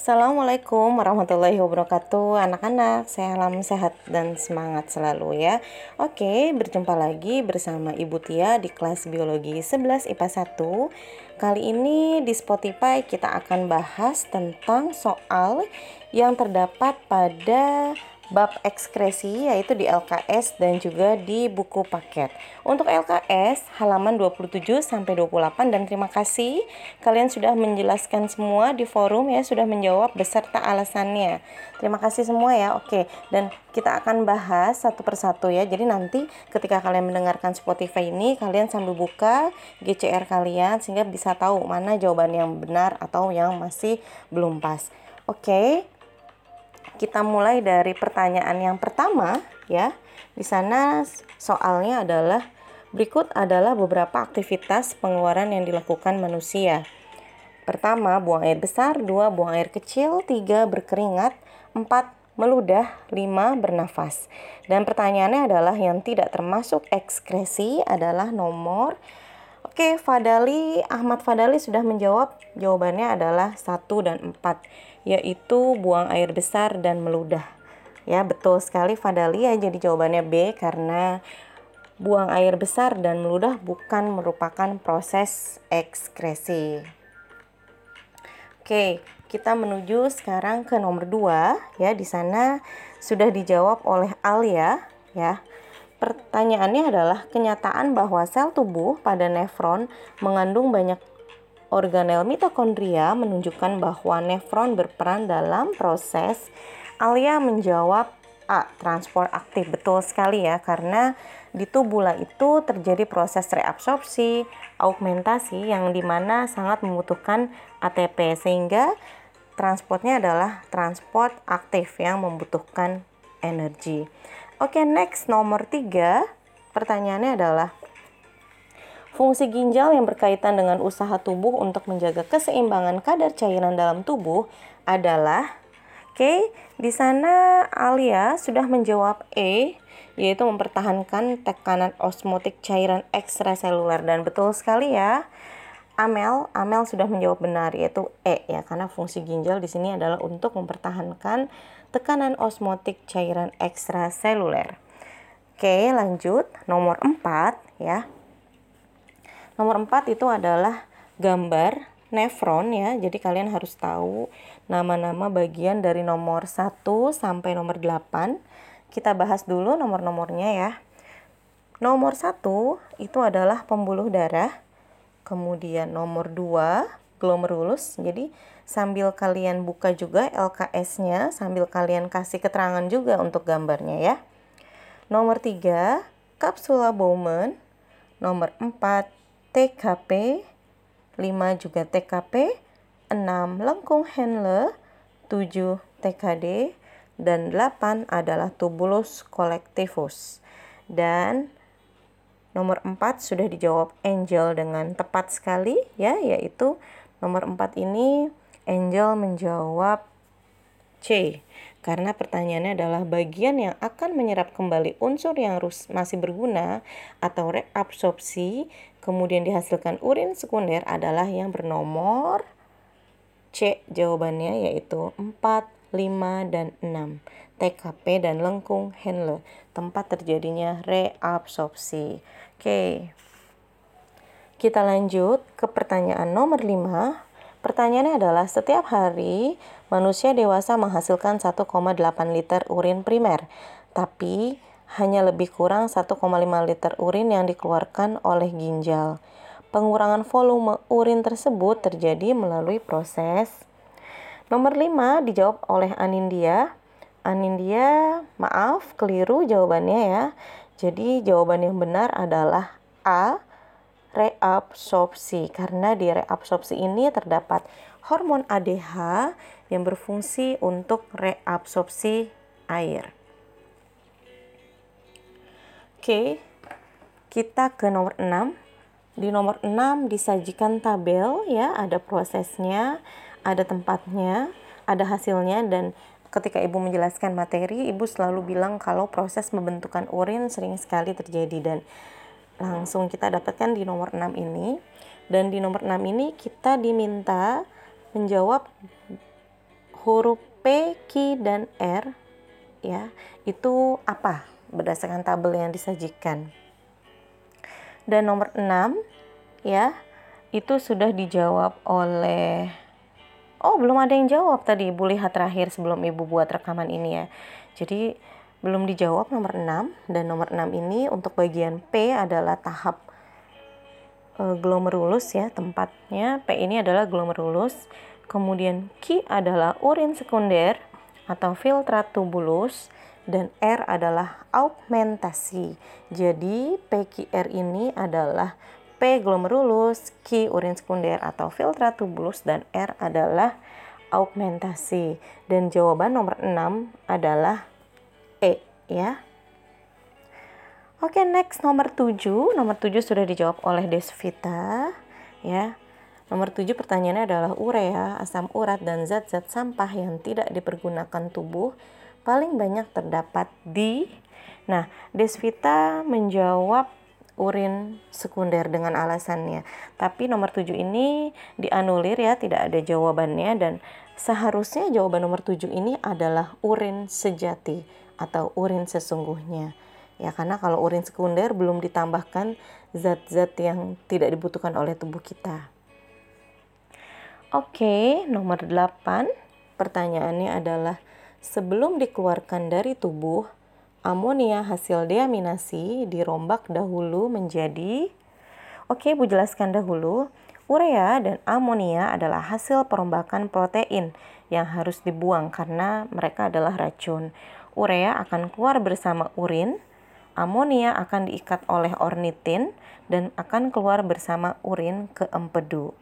Assalamualaikum warahmatullahi wabarakatuh. Anak-anak, salam sehat dan semangat selalu ya. Oke, berjumpa lagi bersama Ibu Tia di kelas Biologi 11 IPA 1 Kali ini di Spotify kita akan bahas tentang soal yang terdapat pada bab ekskresi yaitu di LKS dan juga di buku paket. Untuk LKS halaman 27 sampai 28 dan terima kasih kalian sudah menjelaskan semua di forum ya sudah menjawab beserta alasannya. Terima kasih semua ya. Oke, dan kita akan bahas satu persatu ya. Jadi nanti ketika kalian mendengarkan Spotify ini kalian sambil buka GCR kalian sehingga bisa tahu mana jawaban yang benar atau yang masih belum pas. Oke, kita mulai dari pertanyaan yang pertama ya. Di sana soalnya adalah berikut adalah beberapa aktivitas pengeluaran yang dilakukan manusia. Pertama, buang air besar, dua buang air kecil, tiga berkeringat, empat meludah, lima bernafas. Dan pertanyaannya adalah yang tidak termasuk ekskresi adalah nomor Oke, Fadali, Ahmad Fadali sudah menjawab. Jawabannya adalah 1 dan 4 yaitu buang air besar dan meludah. Ya, betul sekali Fadali ya. Jadi jawabannya B karena buang air besar dan meludah bukan merupakan proses ekskresi. Oke, kita menuju sekarang ke nomor 2 ya. Di sana sudah dijawab oleh Alia ya. Pertanyaannya adalah kenyataan bahwa sel tubuh pada nefron mengandung banyak organel mitokondria menunjukkan bahwa nefron berperan dalam proses. Alia menjawab A. Transport aktif. Betul sekali ya, karena di tubula itu terjadi proses reabsorpsi, augmentasi yang di mana sangat membutuhkan ATP sehingga transportnya adalah transport aktif yang membutuhkan energi. Oke, next nomor tiga. Pertanyaannya adalah Fungsi ginjal yang berkaitan dengan usaha tubuh untuk menjaga keseimbangan kadar cairan dalam tubuh adalah Oke, di sana Alia sudah menjawab E, yaitu mempertahankan tekanan osmotik cairan ekstraseluler dan betul sekali ya. Amel, Amel sudah menjawab benar yaitu E ya karena fungsi ginjal di sini adalah untuk mempertahankan tekanan osmotik cairan ekstraseluler. Oke, lanjut nomor 4 ya. Nomor 4 itu adalah gambar nefron ya. Jadi kalian harus tahu nama-nama bagian dari nomor 1 sampai nomor 8. Kita bahas dulu nomor-nomornya ya. Nomor 1 itu adalah pembuluh darah. Kemudian nomor 2 glomerulus. Jadi sambil kalian buka juga LKS-nya, sambil kalian kasih keterangan juga untuk gambarnya ya. Nomor 3 kapsula Bowman. Nomor 4 TKP, 5 juga TKP, 6 lengkung Henle, 7 TKD, dan 8 adalah tubulus collectivus. Dan nomor 4 sudah dijawab Angel dengan tepat sekali ya, yaitu nomor 4 ini Angel menjawab C. Karena pertanyaannya adalah bagian yang akan menyerap kembali unsur yang masih berguna atau reabsorpsi kemudian dihasilkan urin sekunder adalah yang bernomor C jawabannya yaitu 4, 5, dan 6. TKP dan lengkung Henle, tempat terjadinya reabsorpsi. Oke. Kita lanjut ke pertanyaan nomor 5. Pertanyaannya adalah setiap hari manusia dewasa menghasilkan 1,8 liter urin primer, tapi hanya lebih kurang 1,5 liter urin yang dikeluarkan oleh ginjal. Pengurangan volume urin tersebut terjadi melalui proses. Nomor 5 dijawab oleh Anindia. Anindia, maaf, keliru jawabannya ya. Jadi jawaban yang benar adalah A reabsorpsi karena di reabsorpsi ini terdapat hormon ADH yang berfungsi untuk reabsorpsi air. Oke, kita ke nomor 6. Di nomor 6 disajikan tabel ya, ada prosesnya, ada tempatnya, ada hasilnya dan ketika ibu menjelaskan materi, ibu selalu bilang kalau proses pembentukan urin sering sekali terjadi. Dan langsung kita dapatkan di nomor 6 ini. Dan di nomor 6 ini kita diminta menjawab huruf P, Q, dan R ya. Itu apa berdasarkan tabel yang disajikan. Dan nomor 6 ya itu sudah dijawab oleh Oh, belum ada yang jawab tadi. Ibu lihat terakhir sebelum Ibu buat rekaman ini ya. Jadi belum dijawab nomor 6 dan nomor 6 ini untuk bagian P adalah tahap e, glomerulus ya, tempatnya P ini adalah glomerulus. Kemudian Q adalah urin sekunder atau filtrat tubulus dan R adalah augmentasi. Jadi PQR ini adalah P. glomerulus, Q. urin sekunder atau filtratubulus, dan R adalah augmentasi. Dan jawaban nomor 6 adalah E ya. Oke, next nomor 7. Nomor 7 sudah dijawab oleh Desvita ya. Nomor 7 pertanyaannya adalah urea, asam urat, dan zat-zat sampah yang tidak dipergunakan tubuh paling banyak terdapat di Nah, Desvita menjawab urin sekunder dengan alasannya. Tapi nomor 7 ini dianulir ya, tidak ada jawabannya dan seharusnya jawaban nomor 7 ini adalah urin sejati atau urin sesungguhnya. Ya, karena kalau urin sekunder belum ditambahkan zat-zat yang tidak dibutuhkan oleh tubuh kita. Oke, nomor 8. Pertanyaannya adalah sebelum dikeluarkan dari tubuh, amonia hasil deaminasi dirombak dahulu menjadi Oke, Bu jelaskan dahulu. Urea dan amonia adalah hasil perombakan protein yang harus dibuang karena mereka adalah racun. Urea akan keluar bersama urin, amonia akan diikat oleh ornitin dan akan keluar bersama urin ke empedu.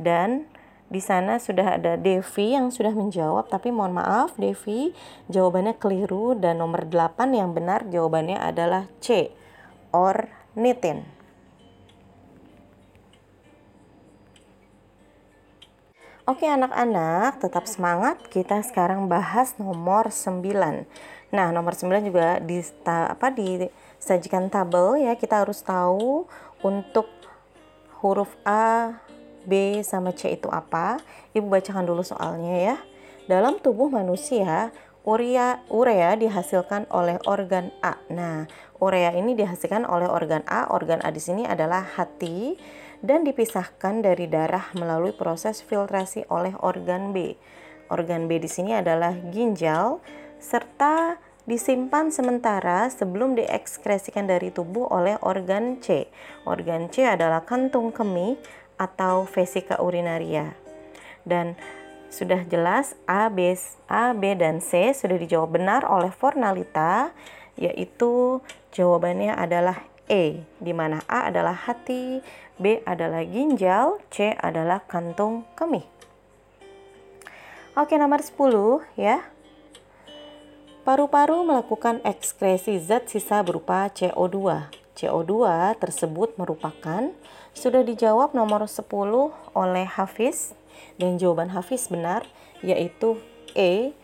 Dan di sana sudah ada Devi yang sudah menjawab, tapi mohon maaf Devi, jawabannya keliru dan nomor 8 yang benar jawabannya adalah C, ornitin. Oke anak-anak, tetap semangat. Kita sekarang bahas nomor 9. Nah, nomor 9 juga di apa disajikan tabel ya. Kita harus tahu untuk huruf A, B sama C itu apa? Ibu bacakan dulu soalnya ya. Dalam tubuh manusia, urea urea dihasilkan oleh organ A. Nah, urea ini dihasilkan oleh organ A. Organ A di sini adalah hati dan dipisahkan dari darah melalui proses filtrasi oleh organ B. Organ B di sini adalah ginjal serta disimpan sementara sebelum diekskresikan dari tubuh oleh organ C. Organ C adalah kantung kemih atau vesika urinaria. Dan sudah jelas A, B, A, B dan C sudah dijawab benar oleh Fornalita yaitu jawabannya adalah E di mana A adalah hati, B adalah ginjal, C adalah kantung kemih. Oke, nomor 10 ya. Paru-paru melakukan ekskresi zat sisa berupa CO2. CO2 tersebut merupakan sudah dijawab nomor 10 oleh Hafiz dan jawaban Hafiz benar yaitu E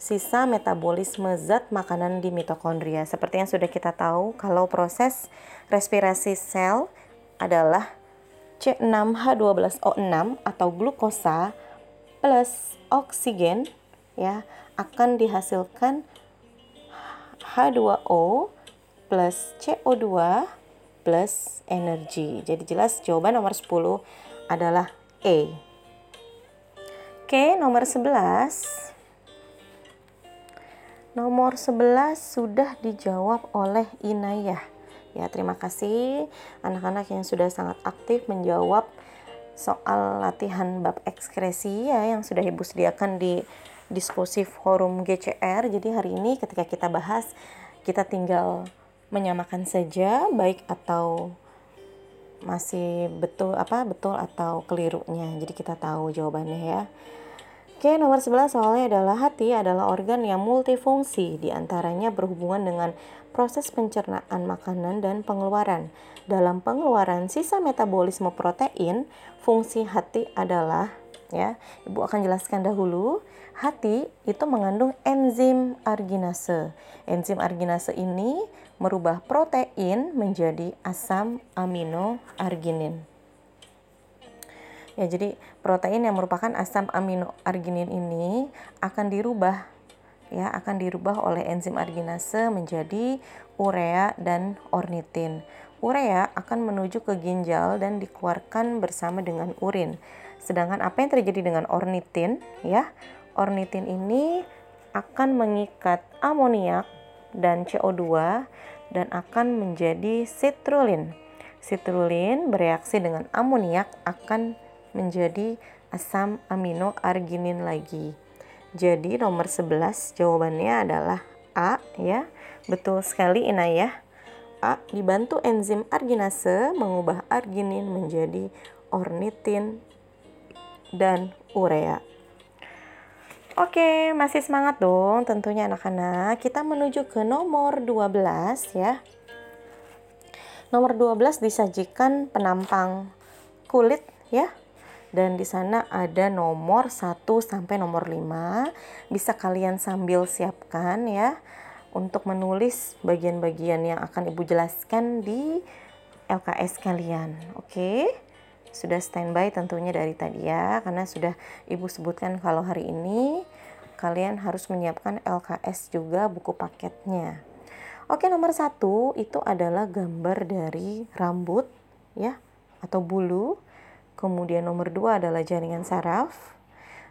sisa metabolisme zat makanan di mitokondria. Seperti yang sudah kita tahu kalau proses respirasi sel adalah C6H12O6 atau glukosa plus oksigen ya akan dihasilkan H2O plus CO2 plus energi. Jadi jelas jawaban nomor 10 adalah E. Oke, nomor 11. Nomor 11 sudah dijawab oleh Inayah. Ya, terima kasih anak-anak yang sudah sangat aktif menjawab soal latihan bab ekskresi ya yang sudah Ibu sediakan di diskusi forum GCR. Jadi hari ini ketika kita bahas kita tinggal menyamakan saja baik atau masih betul apa betul atau kelirunya. Jadi kita tahu jawabannya ya. Oke, nomor 11 soalnya adalah hati adalah organ yang multifungsi, di antaranya berhubungan dengan proses pencernaan makanan dan pengeluaran. Dalam pengeluaran sisa metabolisme protein, fungsi hati adalah ya. Ibu akan jelaskan dahulu. Hati itu mengandung enzim arginase. Enzim arginase ini merubah protein menjadi asam amino arginin. Ya, jadi protein yang merupakan asam amino arginin ini akan dirubah ya, akan dirubah oleh enzim arginase menjadi urea dan ornitin. Urea akan menuju ke ginjal dan dikeluarkan bersama dengan urin. Sedangkan apa yang terjadi dengan ornitin ya? Ornitin ini akan mengikat amoniak dan CO2 dan akan menjadi citrulline. Citrulline bereaksi dengan amoniak akan menjadi asam amino arginin lagi. Jadi nomor 11 jawabannya adalah A ya. Betul sekali Inayah. A dibantu enzim arginase mengubah arginin menjadi ornitin dan urea. Oke, masih semangat dong tentunya anak-anak. Kita menuju ke nomor 12 ya. Nomor 12 disajikan penampang kulit ya. Dan di sana ada nomor 1 sampai nomor 5. Bisa kalian sambil siapkan ya untuk menulis bagian-bagian yang akan Ibu jelaskan di LKS kalian. Oke sudah standby tentunya dari tadi ya karena sudah ibu sebutkan kalau hari ini kalian harus menyiapkan LKS juga buku paketnya. Oke nomor satu itu adalah gambar dari rambut ya atau bulu. Kemudian nomor dua adalah jaringan saraf.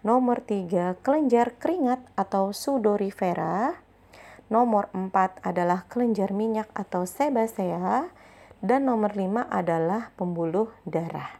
Nomor tiga kelenjar keringat atau sudorifera. Nomor empat adalah kelenjar minyak atau sebasea. Dan nomor 5 adalah pembuluh darah.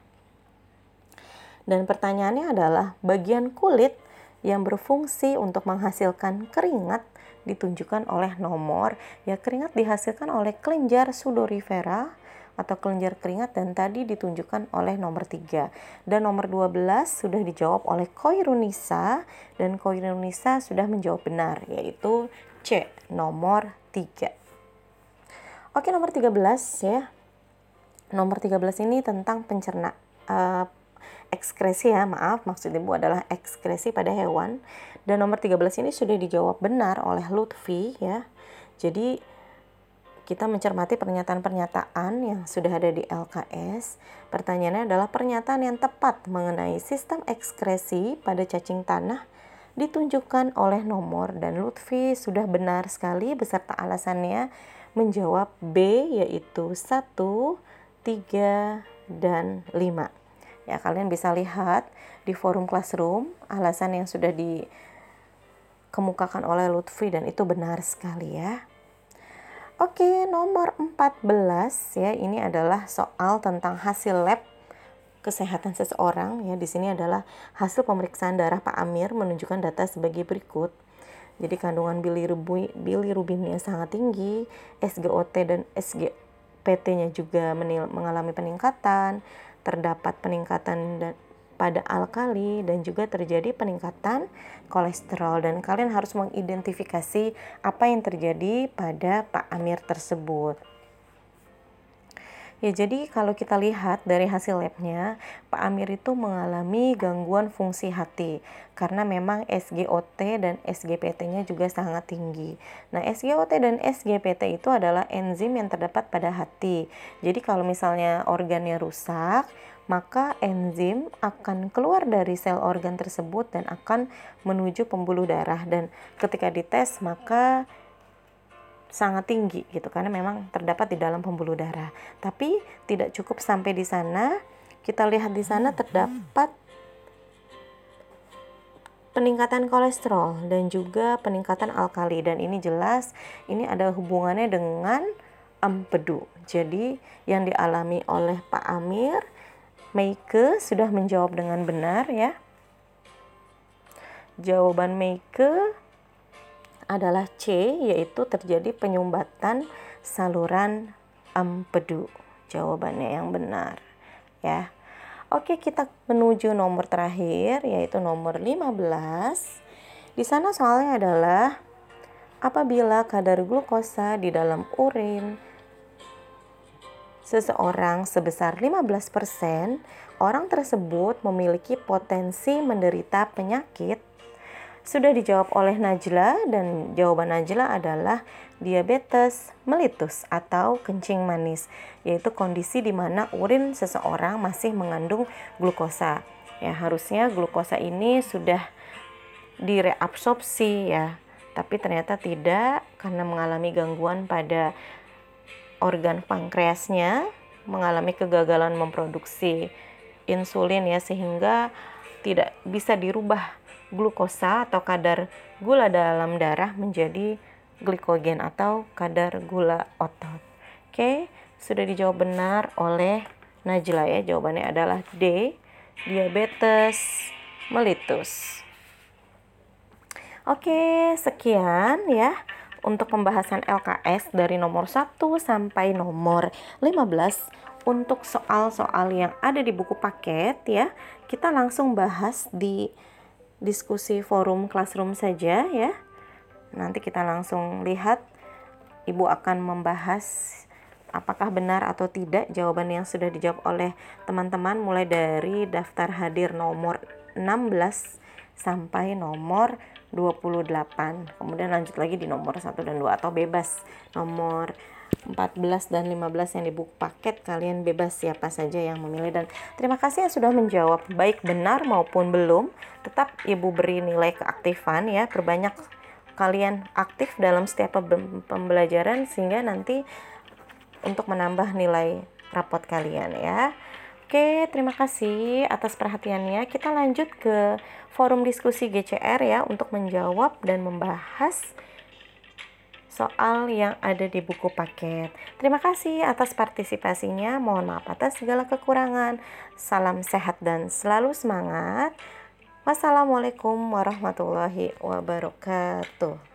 Dan pertanyaannya adalah bagian kulit yang berfungsi untuk menghasilkan keringat ditunjukkan oleh nomor. Ya keringat dihasilkan oleh kelenjar sudorifera atau kelenjar keringat dan tadi ditunjukkan oleh nomor 3. Dan nomor 12 sudah dijawab oleh Koirunisa dan Koirunisa sudah menjawab benar yaitu C nomor 3. Oke nomor 13 ya. Nomor 13 ini tentang pencerna uh, ekskresi ya, maaf maksud Ibu adalah ekskresi pada hewan. Dan nomor 13 ini sudah dijawab benar oleh Lutfi ya. Jadi kita mencermati pernyataan-pernyataan yang sudah ada di LKS. Pertanyaannya adalah pernyataan yang tepat mengenai sistem ekskresi pada cacing tanah ditunjukkan oleh nomor dan Lutfi sudah benar sekali beserta alasannya menjawab B yaitu 1, 3, dan 5. Ya, kalian bisa lihat di forum classroom alasan yang sudah dikemukakan oleh Lutfi dan itu benar sekali ya. Oke, nomor 14 ya, ini adalah soal tentang hasil lab kesehatan seseorang ya. Di sini adalah hasil pemeriksaan darah Pak Amir menunjukkan data sebagai berikut. Jadi kandungan bilirubinnya sangat tinggi, SGOT dan SGPT-nya juga mengalami peningkatan, terdapat peningkatan pada alkali dan juga terjadi peningkatan kolesterol dan kalian harus mengidentifikasi apa yang terjadi pada Pak Amir tersebut. Ya, jadi kalau kita lihat dari hasil labnya, Pak Amir itu mengalami gangguan fungsi hati karena memang SGOT dan SGPT-nya juga sangat tinggi. Nah, SGOT dan SGPT itu adalah enzim yang terdapat pada hati. Jadi kalau misalnya organnya rusak, maka enzim akan keluar dari sel organ tersebut dan akan menuju pembuluh darah dan ketika dites maka sangat tinggi gitu karena memang terdapat di dalam pembuluh darah. Tapi tidak cukup sampai di sana. Kita lihat di sana terdapat peningkatan kolesterol dan juga peningkatan alkali dan ini jelas ini ada hubungannya dengan empedu. Jadi yang dialami oleh Pak Amir Meike sudah menjawab dengan benar ya. Jawaban Meike adalah C yaitu terjadi penyumbatan saluran empedu. Jawabannya yang benar ya. Oke, kita menuju nomor terakhir yaitu nomor 15. Di sana soalnya adalah apabila kadar glukosa di dalam urin seseorang sebesar 15%, orang tersebut memiliki potensi menderita penyakit Sudah dijawab oleh Najla dan jawaban Najla adalah diabetes mellitus atau kencing manis, yaitu kondisi di mana urin seseorang masih mengandung glukosa. Ya, harusnya glukosa ini sudah direabsorpsi ya, tapi ternyata tidak karena mengalami gangguan pada organ pankreasnya, mengalami kegagalan memproduksi insulin ya sehingga tidak bisa dirubah glukosa atau kadar gula dalam darah menjadi glikogen atau kadar gula otot. Oke, sudah dijawab benar oleh Najla ya. Jawabannya adalah D, diabetes mellitus. Oke, sekian ya untuk pembahasan LKS dari nomor 1 sampai nomor 15 untuk soal-soal yang ada di buku paket ya. Kita langsung bahas di diskusi forum classroom saja ya. Nanti kita langsung lihat Ibu akan membahas apakah benar atau tidak jawaban yang sudah dijawab oleh teman-teman mulai dari daftar hadir nomor 16 sampai nomor 28. Kemudian lanjut lagi di nomor 1 dan 2 atau bebas nomor 14 dan 15 yang di buku paket kalian bebas siapa saja yang memilih. Dan terima kasih yang sudah menjawab baik benar maupun belum tetap ibu beri nilai keaktifan ya. Perbanyak kalian aktif dalam setiap pembelajaran sehingga nanti untuk menambah nilai rapot kalian ya. Oke, terima kasih atas perhatiannya. Kita lanjut ke forum diskusi GCR ya untuk menjawab dan membahas soal yang ada di buku paket. Terima kasih atas partisipasinya. Mohon maaf atas segala kekurangan. Salam sehat dan selalu semangat. Wassalamualaikum warahmatullahi wabarakatuh.